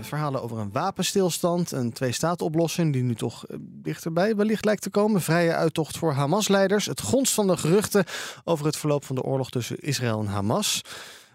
Verhalen over een wapenstilstand, een twee-staat-oplossing die nu toch uh, dichterbij wellicht lijkt te komen. Vrije uittocht voor Hamas-leiders. Het gonst van de geruchten over het verloop van de oorlog tussen Israël en Hamas.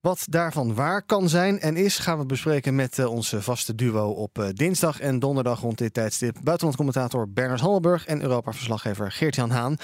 Wat daarvan waar kan zijn en is, gaan we bespreken met uh, onze vaste duo op dinsdag en donderdag rond dit tijdstip. Buitenlandcommentator Bernard Hammelburg en Europa-verslaggever Geert-Jan Haan.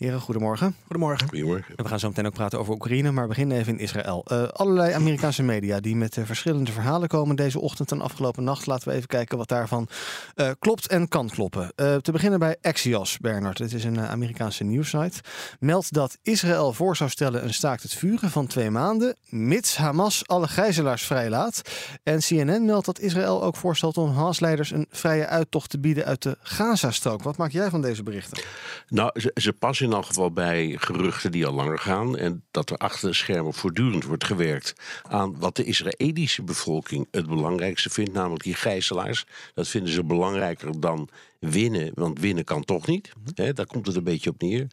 Heren, goedemorgen. Goedemorgen. Goedemorgen. we gaan zo meteen ook praten over Oekraïne, maar we beginnen even in Israël. Uh, allerlei Amerikaanse media die met uh, verschillende verhalen komen deze ochtend en afgelopen nacht. Laten we even kijken wat daarvan uh, klopt en kan kloppen. te beginnen bij Axios, Bernard. Het is een Amerikaanse nieuwssite. Meldt dat Israël voor zou stellen een staakt het vuren van twee maanden, mits Hamas alle gijzelaars vrijlaat. En CNN meldt dat Israël ook voorstelt om Hamas-leiders een vrije uittocht te bieden uit de Gazastrook. Wat maak jij van deze berichten? Nou, ze, ze passen in elk geval bij geruchten die al langer gaan. En dat er achter de schermen voortdurend wordt gewerkt aan wat de Israëlische bevolking het belangrijkste vindt, namelijk die gijzelaars. Dat vinden ze belangrijker dan winnen, want winnen kan toch niet. He, daar komt het een beetje op neer.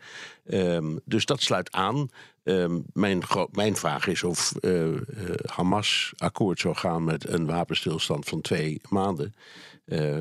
Um, dus dat sluit aan. Um, mijn, mijn vraag is of uh, uh, Hamas akkoord zou gaan met een wapenstilstand van twee maanden. Uh,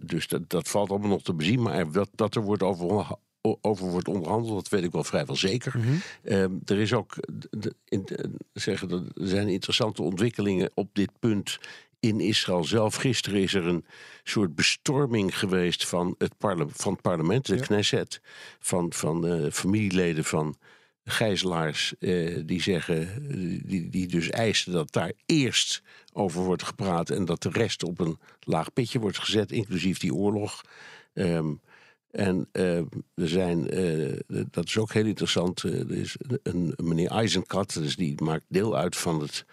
dus dat, dat valt allemaal nog te bezien. Maar dat, dat er wordt over over wordt onderhandeld, dat weet ik wel vrijwel zeker. Mm -hmm. um, er is ook de, in, zeggen, er zijn interessante ontwikkelingen op dit punt in Israël zelf. Gisteren is er een soort bestorming geweest van het, parle van het parlement, de ja. Knesset, van, van uh, familieleden van gijzelaars uh, die zeggen, die, die dus eisen dat daar eerst over wordt gepraat en dat de rest op een laag pitje wordt gezet, inclusief die oorlog. Um, en uh, er zijn, uh, dat is ook heel interessant, uh, er is een, een meneer Eisenkat, dus die maakt deel uit van het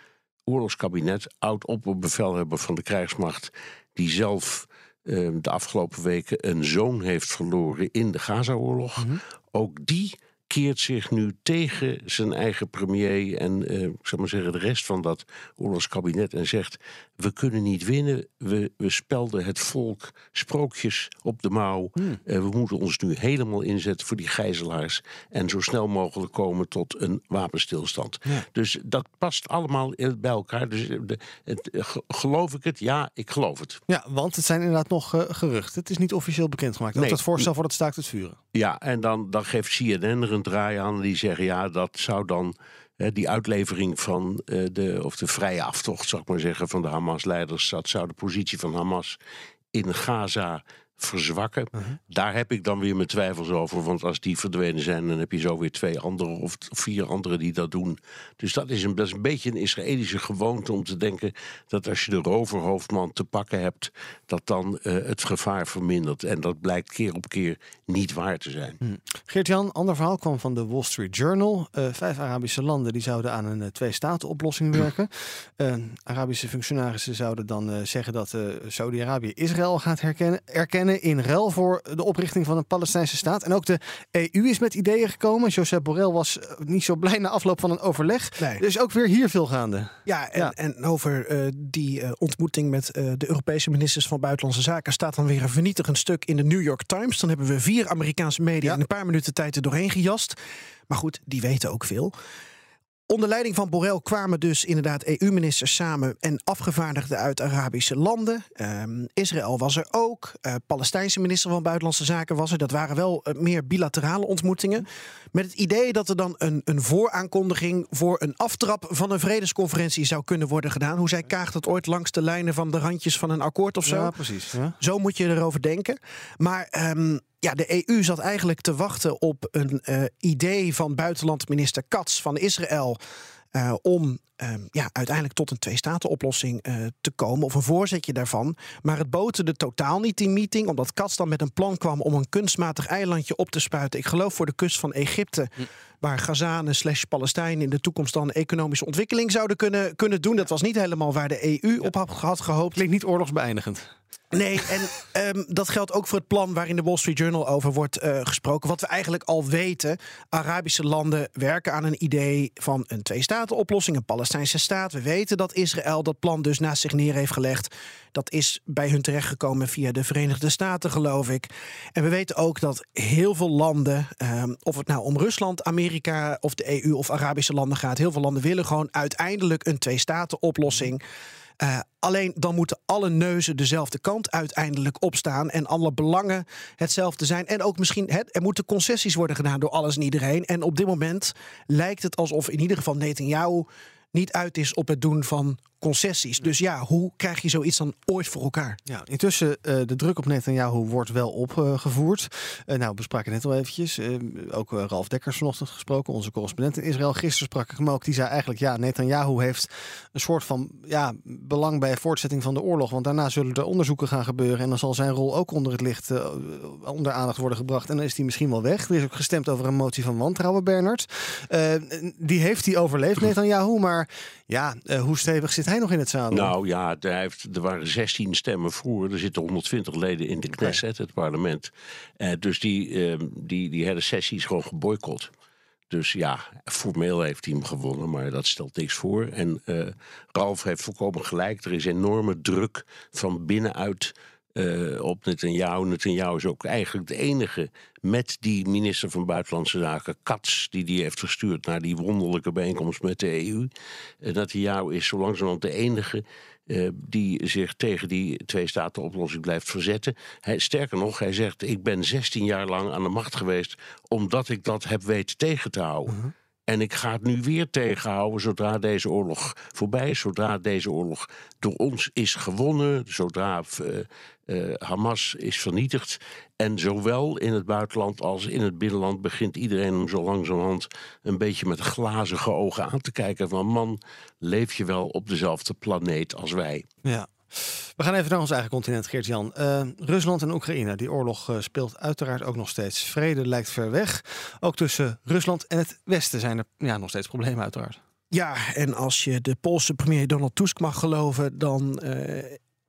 oorlogskabinet, oud-opperbevelhebber van de krijgsmacht, die zelf de afgelopen weken een zoon heeft verloren in de Gaza-oorlog. Mm -hmm. Ook die keert zich nu tegen zijn eigen premier en uh, ik zal maar zeggen, de rest van dat oorlogskabinet en zegt: We kunnen niet winnen. We, we spelden het volk sprookjes op de mouw. Hmm. Uh, we moeten ons nu helemaal inzetten voor die gijzelaars en zo snel mogelijk komen tot een wapenstilstand. Ja. Dus dat past allemaal bij elkaar. Dus de, het, geloof ik het? Ja, ik geloof het. Ja, want het zijn inderdaad nog uh, geruchten. Het is niet officieel bekendgemaakt. Ook nee. dat voorstel voor het staakt het vuren. Ja, en dan, dan geeft CNN er een draai aan. Die zeggen ja, dat zou dan hè, die uitlevering van uh, de, of de vrije aftocht, zou ik maar zeggen, van de Hamas-leiders, dat zou de positie van Hamas in Gaza verzwakken. Uh -huh. Daar heb ik dan weer mijn twijfels over. Want als die verdwenen zijn, dan heb je zo weer twee anderen of vier anderen die dat doen. Dus dat is een, dat is een beetje een Israëlische gewoonte om te denken dat als je de roverhoofdman te pakken hebt, dat dan uh, het gevaar vermindert. En dat blijkt keer op keer niet waar te zijn. Hm. Geert-Jan, ander verhaal kwam van de Wall Street Journal. Uh, vijf Arabische landen die zouden aan een uh, twee-staten-oplossing werken. Arabische functionarissen zouden dan zeggen dat Saudi-Arabië Israël gaat herkennen, erkennen in ruil voor de oprichting van een Palestijnse staat. En ook de EU is met ideeën gekomen. Josep Borrell was niet zo blij na afloop van een overleg. Nee. Er is ook weer hier veel gaande. Ja, en, ja. en over uh, die uh, ontmoeting met uh, de Europese ministers van Buitenlandse Zaken staat dan weer een vernietigend stuk in de New York Times. Dan hebben we vier Amerikaanse media ja. in een paar minuten tijd er doorheen gejast. Maar goed, die weten ook veel. Onder leiding van Borrell kwamen dus inderdaad EU-ministers samen en afgevaardigden uit Arabische landen. Um, Israël was er ook. Uh, Palestijnse minister van Buitenlandse Zaken was er. Dat waren wel uh, meer bilaterale ontmoetingen. Met het idee dat er dan een, een vooraankondiging voor een aftrap van een vredesconferentie zou kunnen worden gedaan. Hoe zij kaagt het ooit langs de lijnen van de randjes van een akkoord of zo. Ja, precies. Ja. Zo moet je erover denken. Maar um, ja, de EU zat eigenlijk te wachten op een uh, idee van buitenlandminister Katz van Israël. Uh, om uh, ja, uiteindelijk tot een twee-staten-oplossing uh, te komen, of een voorzetje daarvan. Maar het boterde totaal niet, die meeting, omdat Katz dan met een plan kwam om een kunstmatig eilandje op te spuiten. Ik geloof voor de kust van Egypte, hm. waar Gazanen slash Palestijnen in de toekomst dan economische ontwikkeling zouden kunnen, kunnen doen. Dat was niet helemaal waar de EU ja. op had, had gehoopt. Klinkt niet oorlogsbeëindigend. Nee, en ehm, dat geldt ook voor het plan waarin de Wall Street Journal over wordt eh, gesproken. Wat we eigenlijk al weten. Arabische landen werken aan een idee van een twee-staten-oplossing, een Palestijnse staat. We weten dat Israël dat plan dus naast zich neer heeft gelegd. Dat is bij hun terechtgekomen via de Verenigde Staten, geloof ik. En we weten ook dat heel veel landen, ehm, of het nou om Rusland, Amerika of de EU of Arabische landen gaat, heel veel landen willen gewoon uiteindelijk een twee-staten-oplossing. Uh, alleen dan moeten alle neuzen dezelfde kant uiteindelijk opstaan. En alle belangen hetzelfde zijn. En ook misschien, er moeten concessies worden gedaan door alles en iedereen. En op dit moment lijkt het alsof in ieder geval Netanyahu niet uit is op het doen van concessies. Dus ja, hoe krijg je zoiets dan ooit voor elkaar? Ja, intussen uh, de druk op Netanyahu wordt wel opgevoerd. Uh, nou, we spraken net al eventjes. Uh, ook Ralf Dekkers vanochtend gesproken, onze correspondent in Israël. Gisteren sprak ik hem ook. Die zei eigenlijk, ja, Netanyahu heeft een soort van ja, belang bij voortzetting van de oorlog. Want daarna zullen er onderzoeken gaan gebeuren. En dan zal zijn rol ook onder het licht, onder aandacht worden gebracht. En dan is hij misschien wel weg. Er is ook gestemd over een motie van wantrouwen, Bernard. die heeft hij overleefd, Netanyahu. Maar ja, hoe stevig zit hij? hij nog in het zadel? Nou ja, er, heeft, er waren 16 stemmen voor. Er zitten 120 leden in de Knesset, het parlement. Uh, dus die, uh, die, die hele sessie is gewoon geboycott. Dus ja, formeel heeft hij hem gewonnen, maar dat stelt niks voor. En uh, Ralf heeft volkomen gelijk. Er is enorme druk van binnenuit uh, op Netanyahu. Netanyahu is ook eigenlijk de enige met die minister van Buitenlandse Zaken, Katz, die die heeft gestuurd naar die wonderlijke bijeenkomst met de EU. Uh, Netanyahu is zo langzamerhand de enige uh, die zich tegen die twee-staten-oplossing blijft verzetten. Hij, sterker nog, hij zegt: Ik ben 16 jaar lang aan de macht geweest omdat ik dat heb weten tegen te houden. -huh. En ik ga het nu weer tegenhouden zodra deze oorlog voorbij is, zodra deze oorlog door ons is gewonnen, zodra uh, uh, Hamas is vernietigd. En zowel in het buitenland als in het binnenland begint iedereen hem zo langzamerhand een beetje met glazige ogen aan te kijken van man, leef je wel op dezelfde planeet als wij? Ja. We gaan even naar ons eigen continent, Geert-Jan. Uh, Rusland en Oekraïne. Die oorlog uh, speelt uiteraard ook nog steeds. Vrede lijkt ver weg. Ook tussen Rusland en het Westen zijn er ja, nog steeds problemen, uiteraard. Ja, en als je de Poolse premier Donald Tusk mag geloven, dan uh,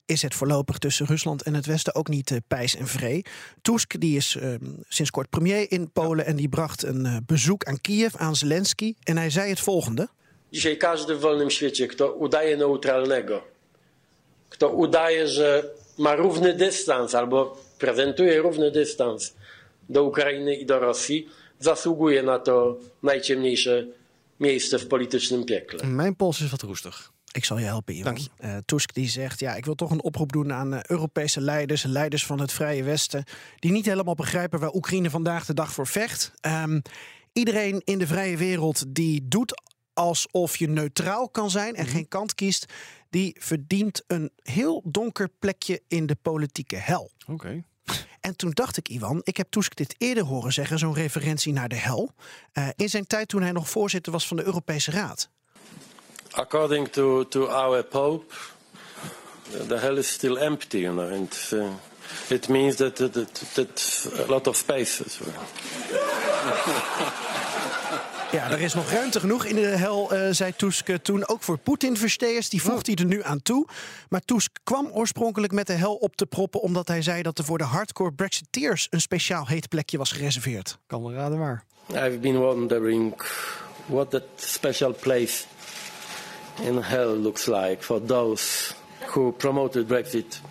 is het voorlopig tussen Rusland en het Westen ook niet uh, pijs en vree. Tusk die is uh, sinds kort premier in Polen en die bracht een uh, bezoek aan Kiev, aan Zelensky. En hij zei het volgende. Dzisiaj każdy w wolnym świecie, kto udaje neutralnego, kto udaje, że ma równy dystans albo prezentuje równy dystans do Ukrainy i do Rosji, zasługuje na to najciemniejsze miejsce w politycznym piekle. Mijn pols is wat roestig. Ik zal je helpen, Ivan. Uh, Tusk die zegt, ja, ik wil toch een oproep doen aan uh, Europese leiders, leiders van het Vrije Westen, die niet helemaal begrijpen waar Oekraïne vandaag de dag voor vecht. Um, iedereen in de vrije wereld die doet alsof je neutraal kan zijn en mm -hmm. geen kant kiest, die verdient een heel donker plekje in de politieke hel. Oké. Okay. En toen dacht ik, Ivan, ik heb Tusk dit eerder horen zeggen, zo'n referentie naar de hel, uh, in zijn tijd toen hij nog voorzitter was van de Europese Raad. According to, to our Pope, the hell is still empty, you know, and uh, it means that, that, that a lot of spaces. Ja, er is nog ruimte genoeg in de hel, uh, zei Tusk toen. Ook voor Poetin-versteers, die voegt hij er nu aan toe. Maar Tusk kwam oorspronkelijk met de hel op te proppen... omdat hij zei dat er voor de hardcore Brexiteers... een speciaal heet plekje was gereserveerd. Kan wel raden waar. I've been wondering what that special place in hell looks like for those who promoted Brexit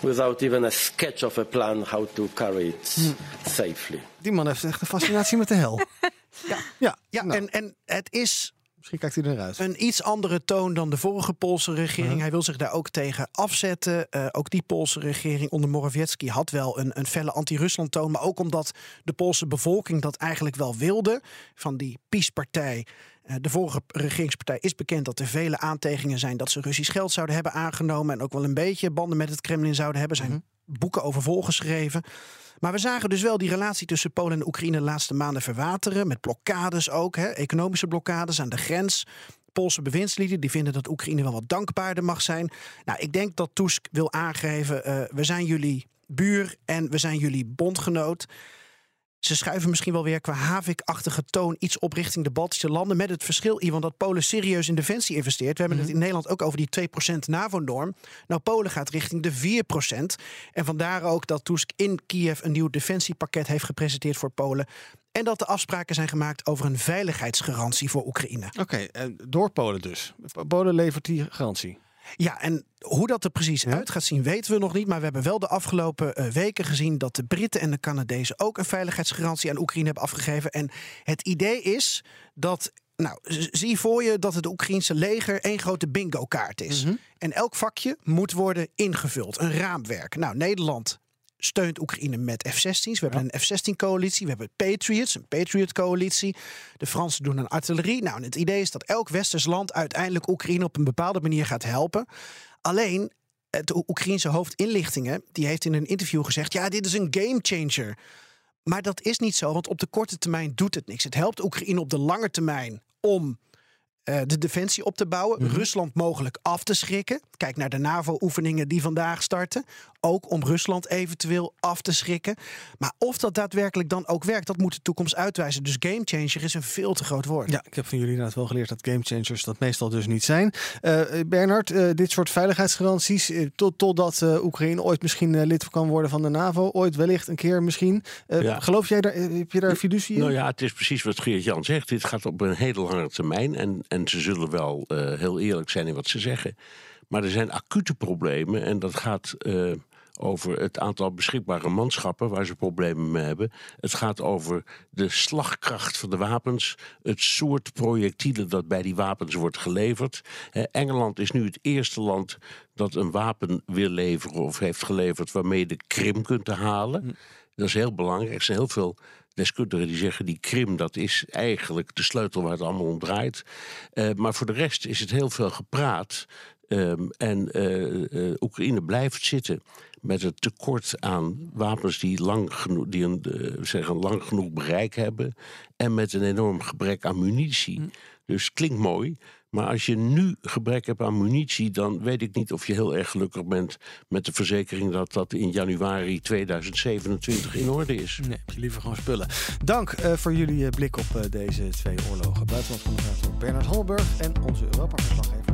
without even a sketch of a plan how to carry it hmm. safely. Die man heeft echt een fascinatie met de hel. Ja, ja, ja nou. en, en het is Misschien kijkt hij eruit. Een iets andere toon dan de vorige Poolse regering. Uh -huh. Hij wil zich daar ook tegen afzetten. Uh, ook die Poolse regering onder Morawiecki had wel een, een felle anti-Rusland toon. Maar ook omdat de Poolse bevolking dat eigenlijk wel wilde. Van die PiS-partij. Uh, de vorige regeringspartij is bekend dat er vele aantegingen zijn dat ze Russisch geld zouden hebben aangenomen. En ook wel een beetje banden met het Kremlin zouden hebben. Zijn uh -huh. Boeken over volgeschreven. Maar we zagen dus wel die relatie tussen Polen en Oekraïne de laatste maanden verwateren. Met blokkades ook, hè, economische blokkades aan de grens. Poolse bewindslieden die vinden dat Oekraïne wel wat dankbaarder mag zijn. Nou, ik denk dat Tusk wil aangeven: uh, we zijn jullie buur en we zijn jullie bondgenoot. Ze schuiven misschien wel weer qua havik-achtige toon iets op richting de Baltische landen. Met het verschil, Iwan, dat Polen serieus in defensie investeert. We hebben het in Nederland ook over die 2% NAVO-norm. Nou, Polen gaat richting de 4%. En vandaar ook dat Tusk in Kiev een nieuw defensiepakket heeft gepresenteerd voor Polen. En dat de afspraken zijn gemaakt over een veiligheidsgarantie voor Oekraïne. Oké, en door Polen dus. Polen levert die garantie. Ja, en hoe dat er precies uit gaat zien, weten we nog niet. Maar we hebben wel de afgelopen eh, weken gezien dat de Britten en de Canadezen ook een veiligheidsgarantie aan Oekraïne hebben afgegeven. En het idee is dat. Nou, zie voor je dat het Oekraïense leger één grote bingo-kaart is. En elk vakje moet worden ingevuld. Een raamwerk. Nou, Nederland steunt Oekraïne met F-16's. We hebben een F-16-coalitie. We hebben Patriots, een Patriot-coalitie. De Fransen doen een artillerie. Nou, en het idee is dat elk westers land uiteindelijk Oekraïne op een bepaalde manier gaat helpen. Alleen, het Oekraïense hoofdinlichtingen, die heeft in een interview gezegd... ja, dit is een gamechanger. Maar dat is niet zo, want op de korte termijn doet het niks. Het helpt Oekraïne op de lange termijn om eh, de defensie op te bouwen. Rusland mogelijk af te schrikken. Kijk naar de NAVO-oefeningen die vandaag starten. Ook om Rusland eventueel af te schrikken. Maar of dat daadwerkelijk dan ook werkt, dat moet de toekomst uitwijzen. Dus gamechanger is een veel te groot woord. Ja, ik heb van jullie inderdaad wel geleerd dat gamechangers dat meestal dus niet zijn. Eh Bernard, eh, dit soort veiligheidsgaranties, eh, tot, totdat eh, Oekraïne ooit misschien eh, lid kan worden van de NAVO, ooit wellicht een keer misschien. Eh, Ja. Geloof jij daar, eh, heb je daar fiducie in? Nou ja, het is precies wat Geert-Jan zegt. Dit gaat op een hele lange termijn. En, en ze zullen wel eh, heel eerlijk zijn in wat ze zeggen. Maar er zijn acute problemen. En dat gaat eh, over het aantal beschikbare manschappen waar ze problemen mee hebben. Het gaat over de slagkracht van de wapens. Het soort projectielen dat bij die wapens wordt geleverd. Engeland is nu het eerste land dat een wapen wil leveren of heeft geleverd waarmee je de Krim kunt halen. Dat is heel belangrijk. Er zijn heel veel deskundigen die zeggen die Krim dat is eigenlijk de sleutel waar het allemaal om draait. Eh, maar voor de rest is het heel veel gepraat. Ehm, en eh, eh, Oekraïne blijft zitten met het tekort aan wapens die, lang genoeg, die een, zeg, een lang genoeg bereik hebben. En met een enorm gebrek aan munitie. Dus klinkt mooi. Maar als je nu gebrek hebt aan munitie, dan weet ik niet of je heel erg gelukkig bent met de verzekering dat dat in januari 2027 in orde is. Nee, heb je liever gewoon spullen. Dank eh, voor jullie eh, blik op eh, deze twee oorlogen. Buitenlandcommentator Bernard Holberg en onze Europa-verslaggever.